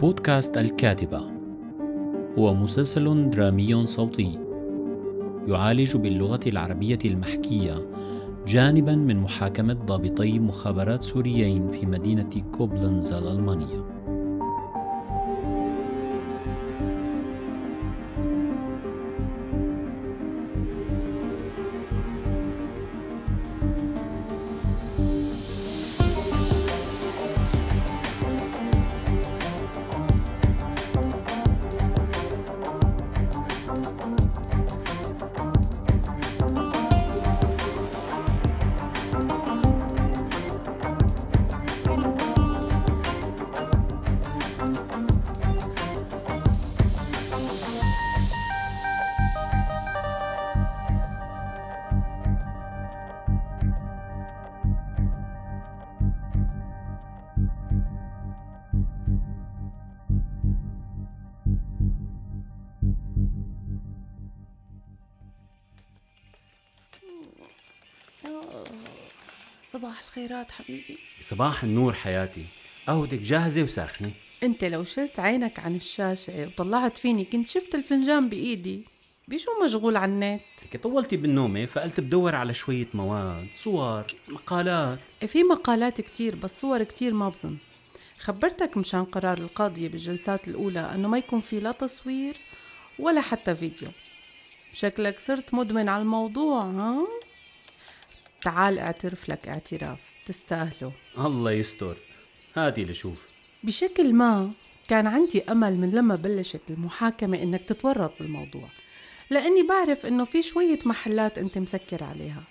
بودكاست الكاتبة. هو مسلسل درامي صوتي. يعالج باللغة العربية المحكية جانبا من محاكمة ضابطي مخابرات سوريين في مدينة كوبلنز الألمانية صباح الخيرات حبيبي. صباح النور حياتي. قهوتك جاهزة وساخنة. أنت لو شلت عينك عن الشاشة وطلعت فيني كنت شفت الفنجان بإيدي. بشو مشغول على النت؟ طولتي بالنومة فقلت بدور على شوية مواد صور مقالات. في مقالات كتير بس صور كتير ما بظن. خبرتك مشان قرار القاضية بالجلسات الأولى أنه ما يكون في لا تصوير ولا حتى فيديو. شكلك صرت مدمن على الموضوع ها؟ تعال اعترف لك اعتراف تستاهله. الله يستر. هاتي لشوف. بشكل ما كان عندي أمل من لما بلشت المحاكمة إنك تتورط بالموضوع لأني بعرف إنه في شوية محلات أنت مسكر عليها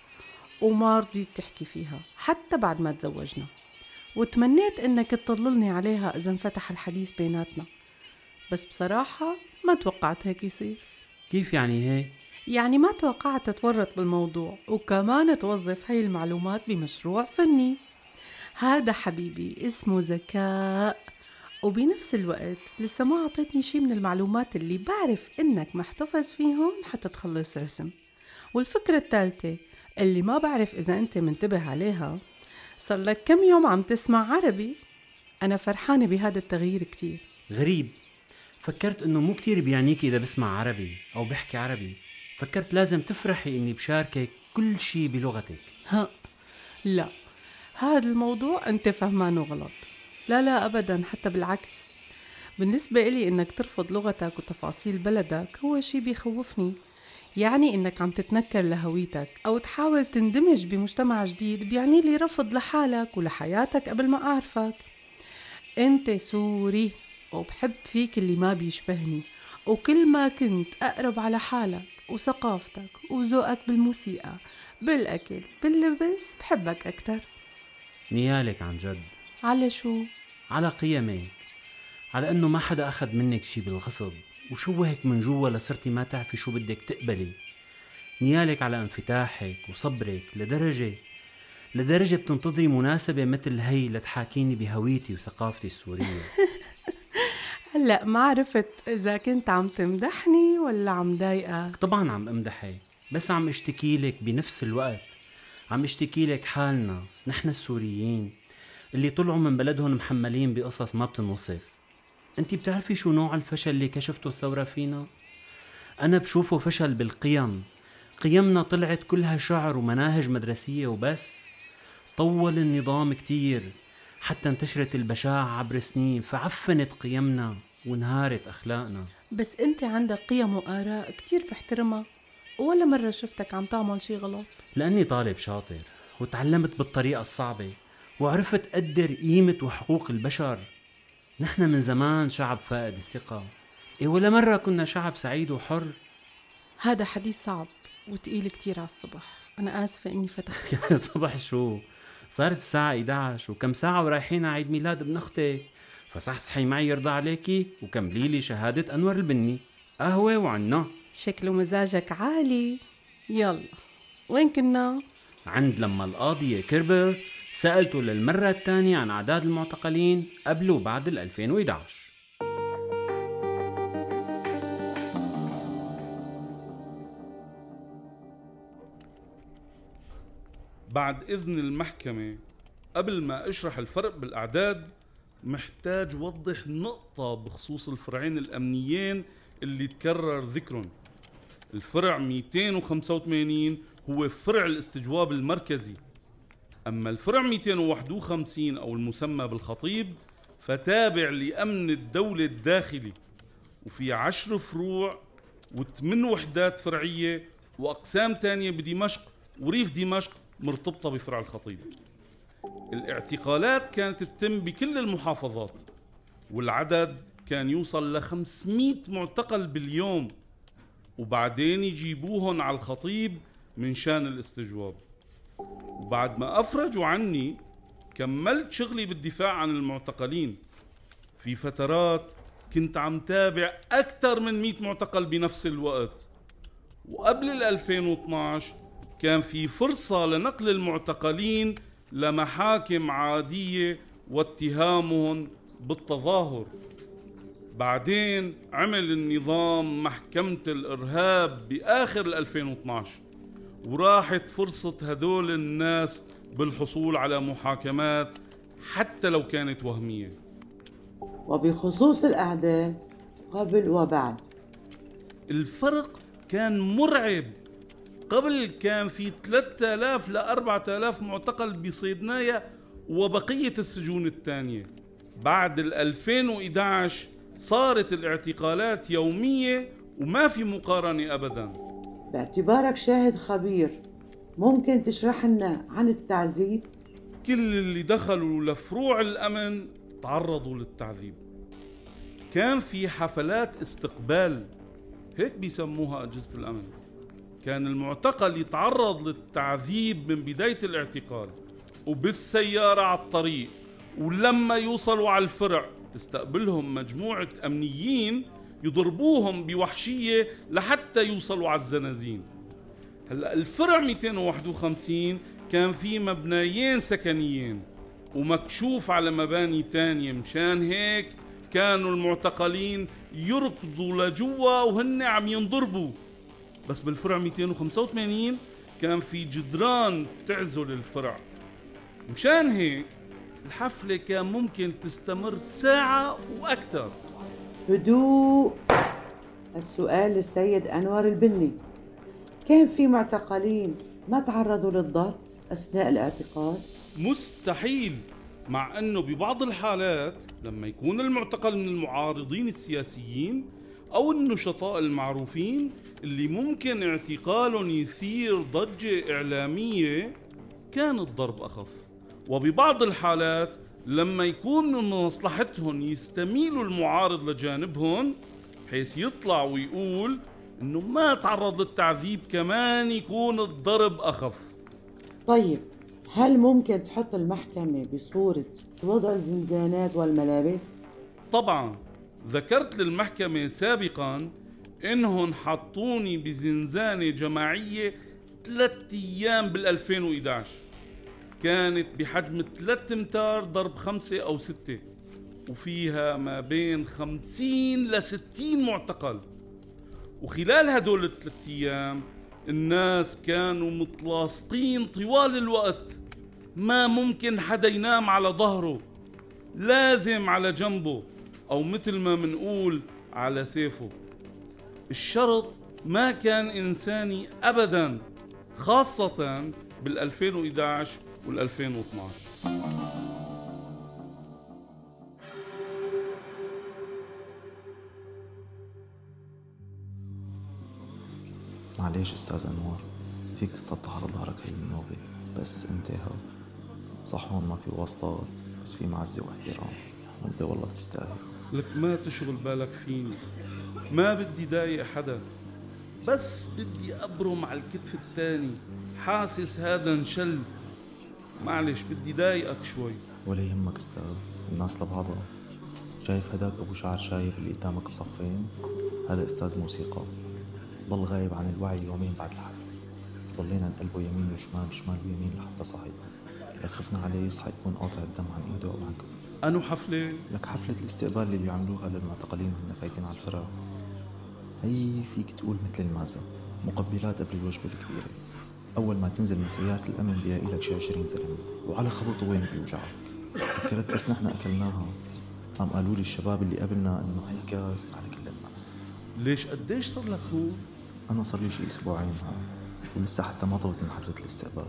وما رضيت تحكي فيها حتى بعد ما تزوجنا. وتمنيت إنك تضللني عليها إذا انفتح الحديث بيناتنا. بس بصراحة ما توقعت هيك يصير. كيف يعني هيك؟ يعني ما توقعت تتورط بالموضوع وكمان توظف هاي المعلومات بمشروع فني. هذا حبيبي اسمه ذكاء وبنفس الوقت لسه ما أعطيتني شي من المعلومات اللي بعرف إنك محتفظ فيهم حتى تخلص رسم. والفكرة الثالثة اللي ما بعرف إذا أنت منتبه عليها صار لك كم يوم عم تسمع عربي؟ أنا فرحانة بهذا التغيير كتير. غريب. فكرت إنه مو كتير بيعنيك إذا بسمع عربي أو بحكي عربي. فكرت لازم تفرحي إني بشاركك كل شي بلغتك. ها لا. هذا الموضوع أنت فهمانه غلط. لا لا أبدا حتى بالعكس. بالنسبة إلي إنك ترفض لغتك وتفاصيل بلدك هو شي بيخوفني. يعني إنك عم تتنكر لهويتك أو تحاول تندمج بمجتمع جديد بيعني لي رفض لحالك ولحياتك قبل ما أعرفك. أنت سوري وبحب فيك اللي ما بيشبهني وكل ما كنت أقرب على حالك. وثقافتك وذوقك بالموسيقى بالأكل باللبس بحبك أكتر. نيالك عن جد. على شو؟ على قيمك. على إنه ما حدا أخذ منك شي بالغصب. وشوهك من جوا لصرتي ما تعرفي شو بدك تقبلي. نيالك على انفتاحك وصبرك لدرجة لدرجة بتنتظري مناسبة مثل هي لتحاكيني بهويتي وثقافتي السورية. هلأ ما عرفت إذا كنت عم تمدحني ولا عم ضايقك طبعا عم امدحك بس عم اشتكي لك بنفس الوقت. عم اشتكي لك حالنا نحن السوريين اللي طلعوا من بلدهم محملين بقصص ما بتنوصف. انت بتعرفي شو نوع الفشل اللي كشفته الثورة فينا؟ أنا بشوفه فشل بالقيم. قيمنا طلعت كلها شعر ومناهج مدرسية وبس. طول النظام كتير. حتى انتشرت البشاعة عبر سنين فعفنت قيمنا وانهارت أخلاقنا. بس أنت عندك قيم وآراء كتير بحترمها ولا مرة شفتك عم تعمل شي غلط؟ لأني طالب شاطر وتعلمت بالطريقة الصعبة وعرفت قدر قيمة وحقوق البشر. نحن من زمان شعب فائد الثقة. إيه ولا مرة كنا شعب سعيد وحر؟ هذا حديث صعب وتقيل كتير على الصبح. أنا آسفة إني فتحت. يا صبح شو؟ صارت الساعة 11 وكم ساعة ورايحين على عيد ميلاد ابن أختك فصحصحي معي يرضى عليكي وكملي لي شهادة أنور البني. قهوة وعنا. شكله مزاجك عالي. يلا وين كنا؟ عند لما القاضية كربر سألته للمرة الثانية عن أعداد المعتقلين قبل وبعد ال 2011 بعد إذن المحكمة قبل ما أشرح الفرق بالأعداد محتاج وضح نقطة بخصوص الفرعين الأمنيين اللي تكرر ذكرهم. الفرع 285 هو فرع الاستجواب المركزي. أما الفرع 251 أو المسمى بالخطيب فتابع لأمن الدولة الداخلي. وفي عشر فروع وثمان وحدات فرعية وأقسام تانية بدمشق وريف دمشق مرتبطة بفرع الخطيب. الاعتقالات كانت تتم بكل المحافظات والعدد كان يوصل ل 500 معتقل باليوم وبعدين يجيبوهم على الخطيب من شان الاستجواب. وبعد ما أفرجوا عني كملت شغلي بالدفاع عن المعتقلين. في فترات كنت عم تابع أكثر من 100 معتقل بنفس الوقت. وقبل ال 2012 كان في فرصة لنقل المعتقلين لمحاكم عادية واتهامهم بالتظاهر. بعدين عمل النظام محكمة الإرهاب بآخر 2012 وراحت فرصة هدول الناس بالحصول على محاكمات حتى لو كانت وهمية. وبخصوص الأعداد قبل وبعد. الفرق كان مرعب. قبل كان في 3000 ل 4000 معتقل بصيدنايا وبقية السجون الثانية. بعد ال 2011 صارت الاعتقالات يومية وما في مقارنة أبدا. باعتبارك شاهد خبير ممكن تشرح لنا عن التعذيب؟ كل اللي دخلوا لفروع الأمن تعرضوا للتعذيب. كان في حفلات استقبال هيك بيسموها أجهزة الأمن. كان المعتقل يتعرض للتعذيب من بداية الاعتقال وبالسيارة على الطريق ولما يوصلوا على الفرع تستقبلهم مجموعة أمنيين يضربوهم بوحشية لحتى يوصلوا على الزنازين. هلأ الفرع 251 كان في مبنيين سكنيين ومكشوف على مباني تانية مشان هيك كانوا المعتقلين يركضوا لجوا وهن عم ينضربوا. بس بالفرع 285 كان في جدران تعزل الفرع. مشان هيك الحفلة كان ممكن تستمر ساعة وأكثر هدوء. السؤال للسيد أنور البني. كان في معتقلين ما تعرضوا للضرب أثناء الاعتقال؟ مستحيل مع أنه ببعض الحالات لما يكون المعتقل من المعارضين السياسيين أو النشطاء المعروفين اللي ممكن اعتقالهم يثير ضجة إعلامية كان الضرب أخف. وببعض الحالات لما يكون من مصلحتهم يستميلوا المعارض لجانبهم حيث يطلع ويقول إنه ما تعرض للتعذيب كمان يكون الضرب أخف. طيب هل ممكن تحط المحكمة بصورة وضع الزنزانات والملابس؟ طبعا. ذكرت للمحكمة سابقا إنهم حطوني بزنزانة جماعية ثلاثة أيام بال 2011 كانت بحجم 3 امتار ضرب خمسة أو ستة وفيها ما بين 50 ل 60 معتقل. وخلال هدول الثلاث أيام الناس كانوا متلاصقين طوال الوقت. ما ممكن حدا ينام على ظهره لازم على جنبه. أو مثل ما منقول على سيفه. الشرط ما كان إنساني ابدا خاصة بال 2011 وال 2012 معليش أستاذ أنوار فيك تتسطح على ظهرك هي النوبة بس انتهى صح هون ما في واسطات بس في معزة واحترام. وانت والله بتستاهل. لك ما تشغل بالك فيني؟ ما بدي ضايق حدا. بس بدي أبرم على الكتف الثاني حاسس هذا انشل. معلش بدي ضايقك شوي. ولا يهمك أستاذ الناس لبعضها. شايف هداك أبو شعر شايب اللي قدامك بصفين؟ هذا أستاذ موسيقى. ضل غايب عن الوعي يومين بعد الحفلة ضلينا نقلبه يمين وشمال شمال ويمين لحتى صحي لك خفنا عليه يصحى يكون قاطع الدم عن إيده أو عن كفه أنو حفلة؟ لك حفلة الاستقبال اللي بيعملوها للمعتقلين وهن فايتين على الفرع. هي فيك تقول مثل المازة مقبلات قبل الوجبة الكبيرة. أول ما تنزل من سيارة الأمن بيلاقي لك شي 20 زلمة. وعلى خبطه وين بيوجعك؟ فكرت بس نحن أكلناها. قام قالوا لي الشباب اللي قبلنا إنه هي كاس على كل الناس. ليش؟ قديش صار لك هون؟ أنا صار لي شي أسبوعين ها ولسه حتى ما طلبت من حضرة الاستقبال.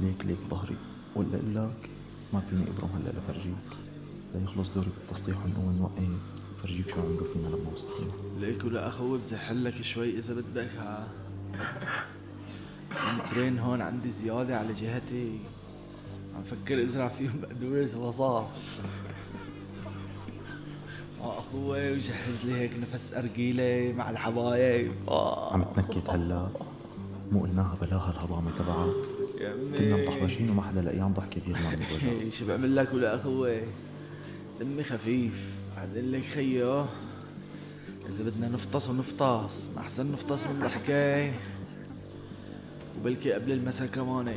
ليك ليك ظهري. ولا لك ما فيني ابرم هلا لفرجيك. ليخلص دوري بالتسطيح ونقوم نوقف فرجيك شو عملوا فينا لما وصلنا. ليك ولا أخوي بزحلك شوي إذا بدك ها. المترين هون عندي زيادة على جهتي. عم فكر ازرع فيهم بقدونس وصار آه أخوي وجهز لي هيك نفس أرجيلة مع الحبايب. آه. عم تنكت هلا. مو قلناها بلاها الهضامة تبعك. كنا مطحبشين وما حدا لقيان ضحكة بيغنى من إيه، شو بعمل لك ولا أخوي؟ دمي خفيف بعدين لك خيو. إذا بدنا نفطس ونفطس ما أحسن نفطس من الحكاية وبلكي قبل المسا كمان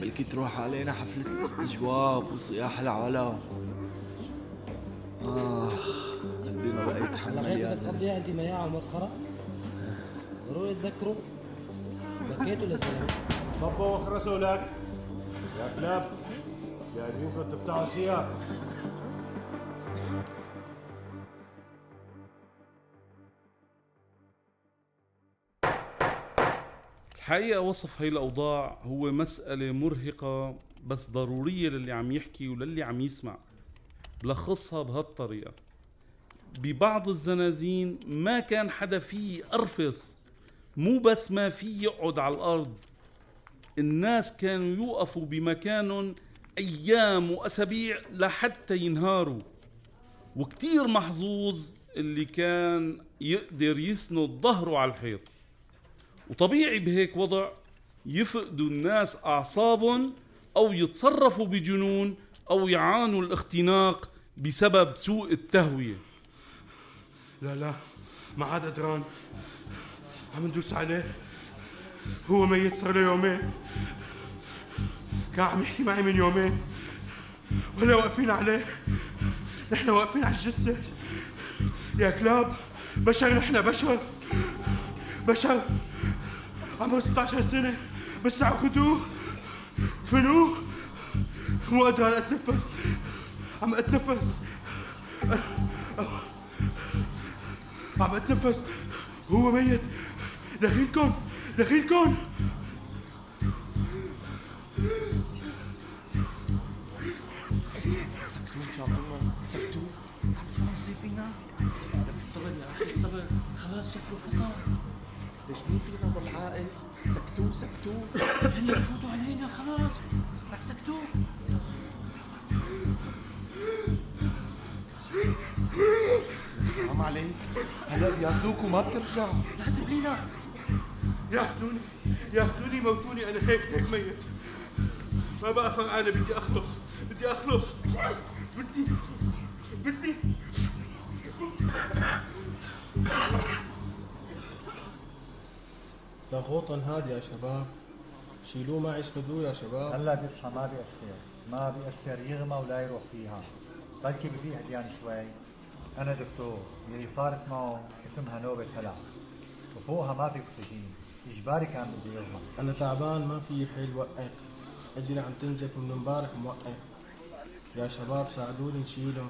بلكي تروح علينا حفلة الاستجواب وصياح العلا آخ قلبي ما بقى يتحمل يا بدك. تقضيها أنت مياعة ومسخرة ضروري تذكروا. بكيتوا للزلمة صبوا واخرسوا لك. يا كلاب جايبينكم تفتحوا سياق الحقيقة وصف هاي الأوضاع هو مسألة مرهقة بس ضرورية للي عم يحكي وللي عم يسمع بلخصها بهالطريقة. ببعض الزنازين ما كان حدا فيه أرفص مو بس ما فيه يقعد على الأرض. الناس كانوا يوقفوا بمكانهم أيام وأسابيع لحتى ينهاروا. وكتير محظوظ اللي كان يقدر يسند ظهره على الحيط. وطبيعي بهيك وضع يفقدوا الناس أعصابهم أو يتصرفوا بجنون أو يعانوا الاختناق بسبب سوء التهوية. لا لا ما عاد قدران عم ندوس عليه. هو ميت صار له يومين. كان عم يحكي معي من يومين. ولا واقفين عليه. نحن واقفين على الجثة. يا كلاب بشر نحن بشر. بشر. عمره 16 سنة بس خدوه. دفنوه مو قادر أتنفس. عم أتنفس. عم أتنفس. هو ميت. دخيلكم. دخيلكم. سكتوا إن شاء الله. عرفت شو عم يصير فينا؟ لك الصبر يا أخي الصبر خلاص شكله فصل ليش مين فينا ضل عاقل؟ سكتوا سكتوا هلا بفوتوا علينا؟ خلاص. لك سكتوا حرام عليك. هلأ بياخذوك وما بترجع لا تبلينا. ياخذوني ياخذوني موتوني أنا هيك هيك ميت. ما بقى فرقانة بدي أخلص بدي أخلص. ضغوطا هادي يا شباب. شيلوه معي اسندوه يا شباب. هلا بيصحى ما بيأثر. ما بيأثر يغمى ولا يروح فيها. بلكي بفيق هديان شوي. أنا دكتور يلي صارت معه اسمها نوبة هلع وفوقها ما في أكسجين. إجباري كان بده يغمى. أنا تعبان ما في حيل وقف. أجري عم تنزف من امبارح موقف. يا شباب ساعدوني نشيله.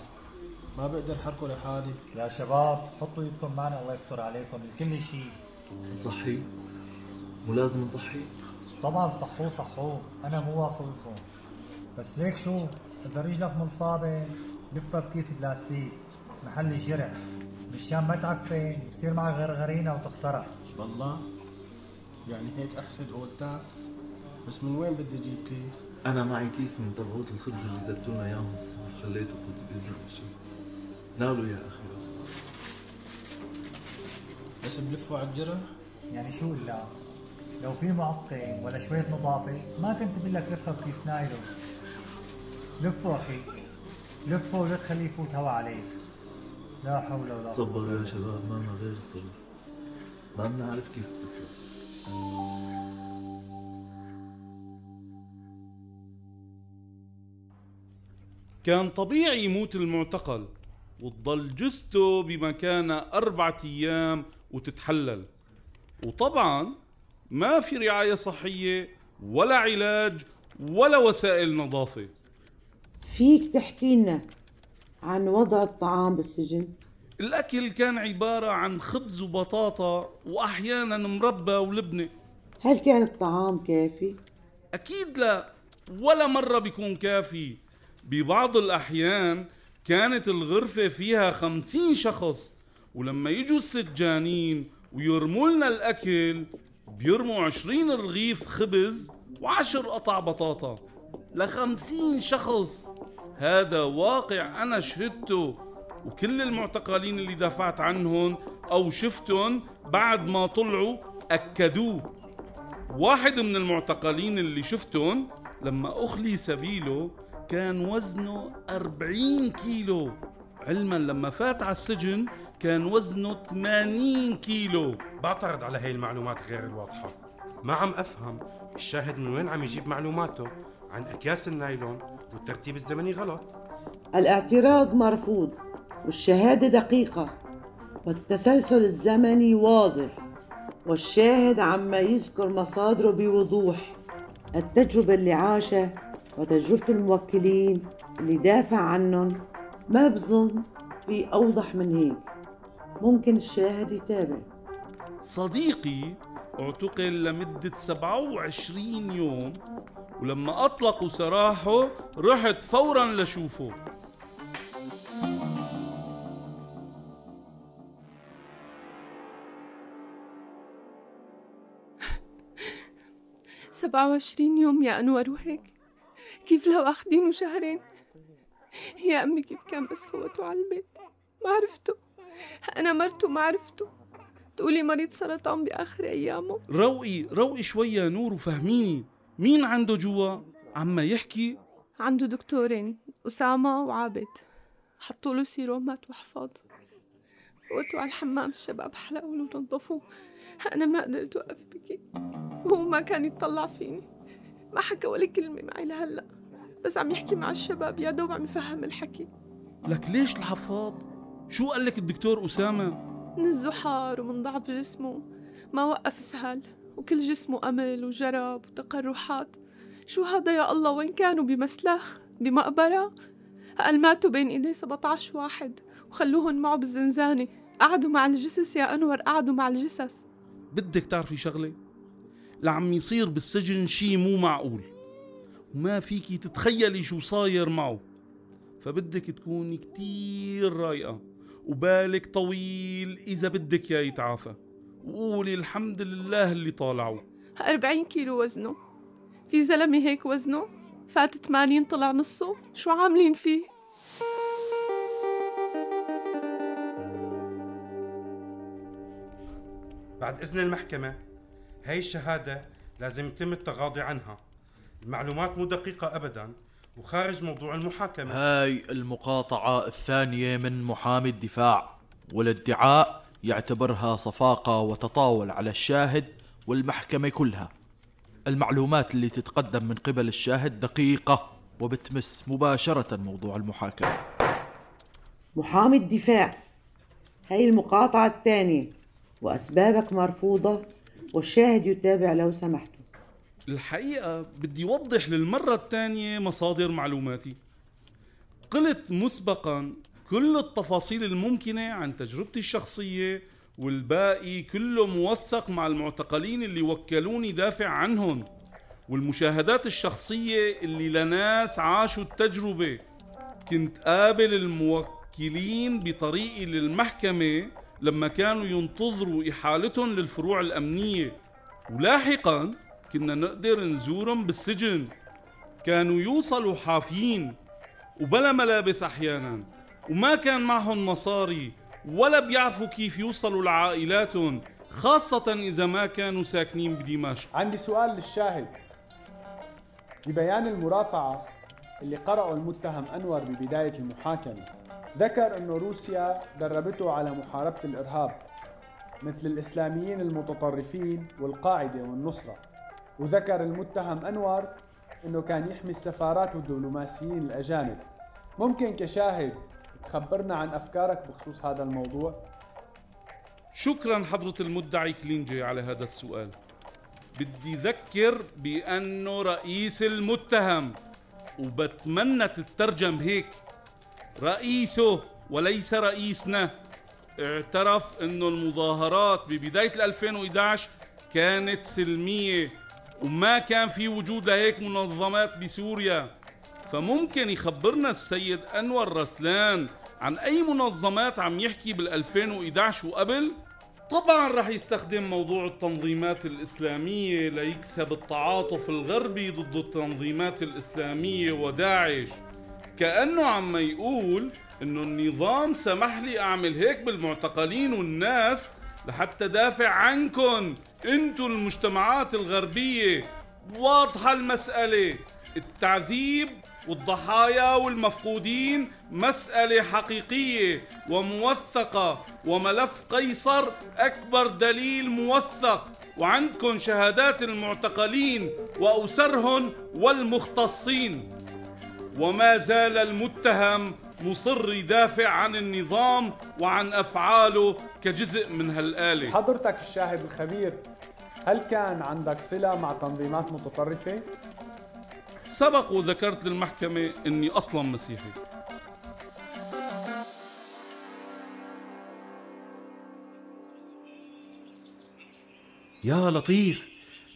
ما بقدر حركه لحالي. يا شباب حطوا ايدكم معنا الله يستر عليكم. الكل يشيل. نصحي مو لازم نصحي طبعا صحوه صحوه. أنا مو واصلكم بس ليك شو؟ إذا رجلك منصابة لفها بكيس بلاستيك محل الجرح. مشان ما تعفن يصير معك غرغرينة وتخسرها. والله يعني هيك احسن قولتها بس من وين بدي أجيب كيس؟ أنا معي كيس من تبعوت الخبز اللي زتوا لنا إياهم الصبح خليته قلت بيلزم شيء. ناولوا يا أخي. بس بلفه على الجرح؟ يعني شو إلا؟ لو في معقم ولا شوية نظافة ما كنت بقول لك لفها بكيس نايلون. لفه أخي لفه ولا تخليه يفوت هوا عليك. لا حول ولا قوة. تصبروا يا شباب ما لنا غير الصبر ما بنعرف كيف كان طبيعي يموت المعتقل وتضل جثته بمكانها أربعة أيام وتتحلل. وطبعا ما في رعاية صحية ولا علاج ولا وسائل نظافة. فيك تحكي لنا عن وضع الطعام بالسجن؟ الأكل كان عبارة عن خبز وبطاطا وأحيانا مربى ولبنة. هل كان الطعام كافي؟ أكيد لا ولا مرة بيكون كافي. ببعض الأحيان كانت الغرفة فيها خمسين شخص ولما يجوا السجانين ويرموا لنا الأكل بيرموا عشرين رغيف خبز وعشر قطع بطاطا لخمسين شخص. هذا واقع أنا شهدته وكل المعتقلين اللي دافعت عنهم أو شفتهم بعد ما طلعوا أكدوه. واحد من المعتقلين اللي شفتهم لما أخلي سبيله كان وزنه 40 كيلو. علما لما فات على السجن كان وزنه 80 كيلو. بعترض على هاي المعلومات غير الواضحة. ما عم أفهم الشاهد من وين عم يجيب معلوماته عن أكياس النايلون والترتيب الزمني غلط. الاعتراض مرفوض والشهادة دقيقة والتسلسل الزمني واضح والشاهد عما يذكر مصادره بوضوح. التجربة اللي عاشها وتجربة الموكلين اللي دافع عنهم ما بظن في أوضح من هيك. ممكن الشاهد يتابع. صديقي اعتقل لمدة 27 يوم ولما أطلقوا سراحه رحت فورا لشوفه. سبعة وعشرين يوم يا أنور وهيك؟ كيف لو أخدينه شهرين؟ يا أمي كيف كان بس فوتوا على البيت؟ ما عرفته. أنا مرته ما عرفته. تقولي مريض سرطان بآخر أيامه. روقي روقي شوي يا نور وفهميني مين عنده جوا؟ عما يحكي؟ عنده دكتورين أسامة وعابد. حطوا له سيرومات وحفاض فوتوا على الحمام الشباب حلقوا له ونظفوه أنا ما قدرت أوقف بكي. وهو ما كان يتطلع فيني. ما حكى ولا كلمة معي لهلأ. بس عم يحكي مع الشباب يا دوب عم يفهم الحكي. لك ليش الحفاض؟ شو قال لك الدكتور أسامة؟ من الزحار ومن ضعف جسمه. ما وقف سهل وكل جسمه أمل وجرب وتقرحات. شو هذا يا الله؟ وين كانوا؟ بمسلخ؟ بمقبرة؟ قال ماتوا بين ايديه 17 واحد وخلوهن معه بالزنزانة. قعدوا مع الجثث يا أنور قعدوا مع الجثث بدك تعرفي شغلة؟ لعم يصير بالسجن شي مو معقول. وما فيكي تتخيلي شو صاير معه. فبدك تكوني كتير رايقة. وبالك طويل إذا بدك يا يتعافى. وقولي الحمد لله اللي طالعوا. 40 كيلو وزنه. في زلمة هيك وزنه؟ فات 80 طلع نصه؟ شو عاملين فيه؟ بعد إذن المحكمة هاي الشهادة لازم يتم التغاضي عنها. المعلومات مو دقيقة أبدا. وخارج موضوع المحاكمة. هاي المقاطعة الثانية من محامي الدفاع والادعاء يعتبرها صفاقة وتطاول على الشاهد والمحكمة كلها. المعلومات اللي تتقدم من قبل الشاهد دقيقة وبتمس مباشرة موضوع المحاكمة. محامي الدفاع هاي المقاطعة الثانية وأسبابك مرفوضة والشاهد يتابع لو سمحتوا الحقيقة بدي أوضح للمرة الثانية مصادر معلوماتي. قلت مسبقا كل التفاصيل الممكنة عن تجربتي الشخصية والباقي كله موثق مع المعتقلين اللي وكلوني دافع عنهم والمشاهدات الشخصية اللي لناس عاشوا التجربة. كنت قابل الموكلين بطريقي للمحكمة لما كانوا ينتظروا إحالتهم للفروع الأمنية. ولاحقا كنا نقدر نزورهم بالسجن. كانوا يوصلوا حافين وبلا ملابس أحيانا وما كان معهم مصاري ولا بيعرفوا كيف يوصلوا لعائلاتهم خاصة إذا ما كانوا ساكنين بدمشق. عندي سؤال للشاهد. ببيان المرافعة اللي قرأه المتهم أنور ببداية المحاكمة ذكر أن روسيا دربته على محاربة الإرهاب مثل الإسلاميين المتطرفين والقاعدة والنصرة. وذكر المتهم أنور أنه كان يحمي السفارات والدبلوماسيين الأجانب. ممكن كشاهد تخبرنا عن أفكارك بخصوص هذا الموضوع؟ شكرا حضرة المدعي كلينجي على هذا السؤال. بدي ذكر بأنه رئيس المتهم وبتمنى تترجم هيك. رئيسه وليس رئيسنا. اعترف إنه المظاهرات ببداية 2011 كانت سلمية. وما كان في وجود لهيك منظمات بسوريا فممكن يخبرنا السيد أنور رسلان عن أي منظمات عم يحكي بال 2011 وقبل؟ طبعا رح يستخدم موضوع التنظيمات الإسلامية ليكسب التعاطف الغربي ضد التنظيمات الإسلامية وداعش كأنه عم يقول إنه النظام سمح لي أعمل هيك بالمعتقلين والناس لحتى دافع عنكن انتو المجتمعات الغربية واضحة المسألة. التعذيب والضحايا والمفقودين مسألة حقيقية وموثقة. وملف قيصر أكبر دليل موثق. وعندكم شهادات المعتقلين وأسرهم والمختصين. وما زال المتهم مصر يدافع عن النظام وعن أفعاله كجزء من هالآلة. حضرتك الشاهد الخبير هل كان عندك صلة مع تنظيمات متطرفة؟ سبق وذكرت للمحكمة أني أصلا مسيحي. يا لطيف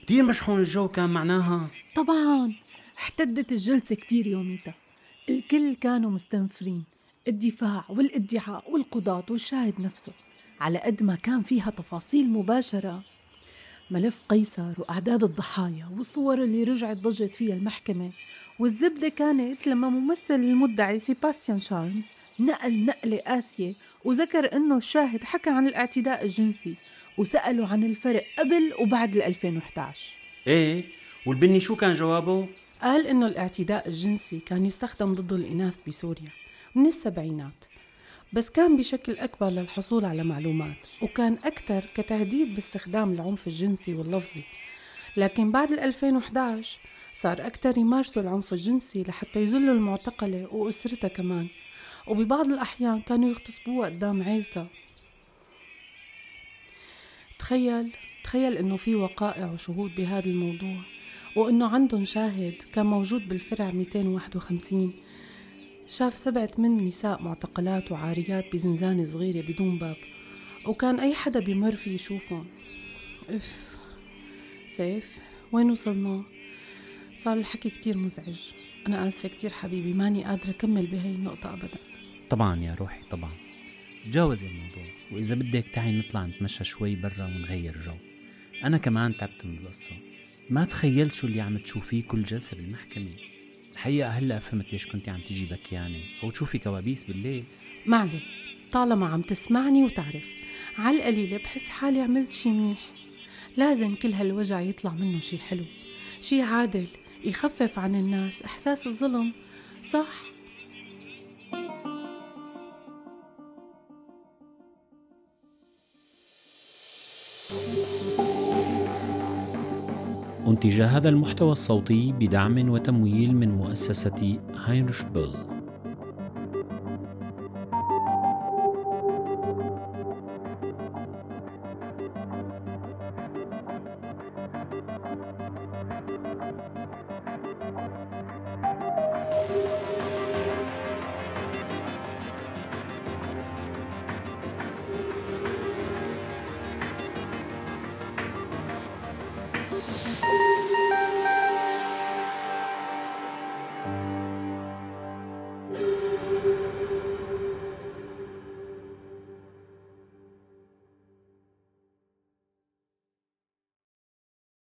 كتير مشحون الجو كان معناها؟ طبعا احتدت الجلسة كتير يوميتها. الكل كانوا مستنفرين. الدفاع والادعاء والقضاة والشاهد نفسه على قد ما كان فيها تفاصيل مباشرة. ملف قيصر وأعداد الضحايا والصور اللي رجعت ضجت فيها المحكمة. والزبدة كانت لما ممثل المدعي سيباستيان شارمز نقل نقلة قاسية وذكر إنه الشاهد حكى عن الاعتداء الجنسي وسأله عن الفرق قبل وبعد ال 2011 إيه والبني شو كان جوابه؟ قال إنه الاعتداء الجنسي كان يستخدم ضد الإناث بسوريا من السبعينات بس كان بشكل أكبر للحصول على معلومات وكان أكثر كتهديد باستخدام العنف الجنسي واللفظي. لكن بعد 2011 صار أكثر يمارسوا العنف الجنسي لحتى يذلوا المعتقلة وأسرتها كمان. وببعض الأحيان كانوا يغتصبوها قدام عيلتها. تخيل تخيل إنه في وقائع وشهود بهذا الموضوع. وإنه عندهم شاهد كان موجود بالفرع 251 شاف سبع ثمان نساء معتقلات وعاريات بزنزانة صغيرة بدون باب وكان أي حدا بيمر فيه يشوفهم. إف سيف وين وصلنا؟ صار الحكي كتير مزعج. أنا آسفة كتير حبيبي ماني قادرة أكمل بهي النقطة أبدا. طبعا يا روحي طبعا. تجاوزي الموضوع وإذا بدك تعي نطلع نتمشى شوي برا ونغير جو. أنا كمان تعبت من القصة. ما تخيلت شو اللي عم تشوفيه كل جلسة بالمحكمة؟ الحقيقة هلأ فهمت ليش كنتي عم تجي بكيانة أو تشوفي كوابيس بالليل. معليش طالما عم تسمعني وتعرف. على القليلة بحس حالي عملت شي منيح. لازم كل هالوجع يطلع منه شي حلو شي عادل يخفف عن الناس إحساس الظلم صح؟ أنتج هذا المحتوى الصوتي بدعم وتمويل من مؤسسة هاينرش بيل.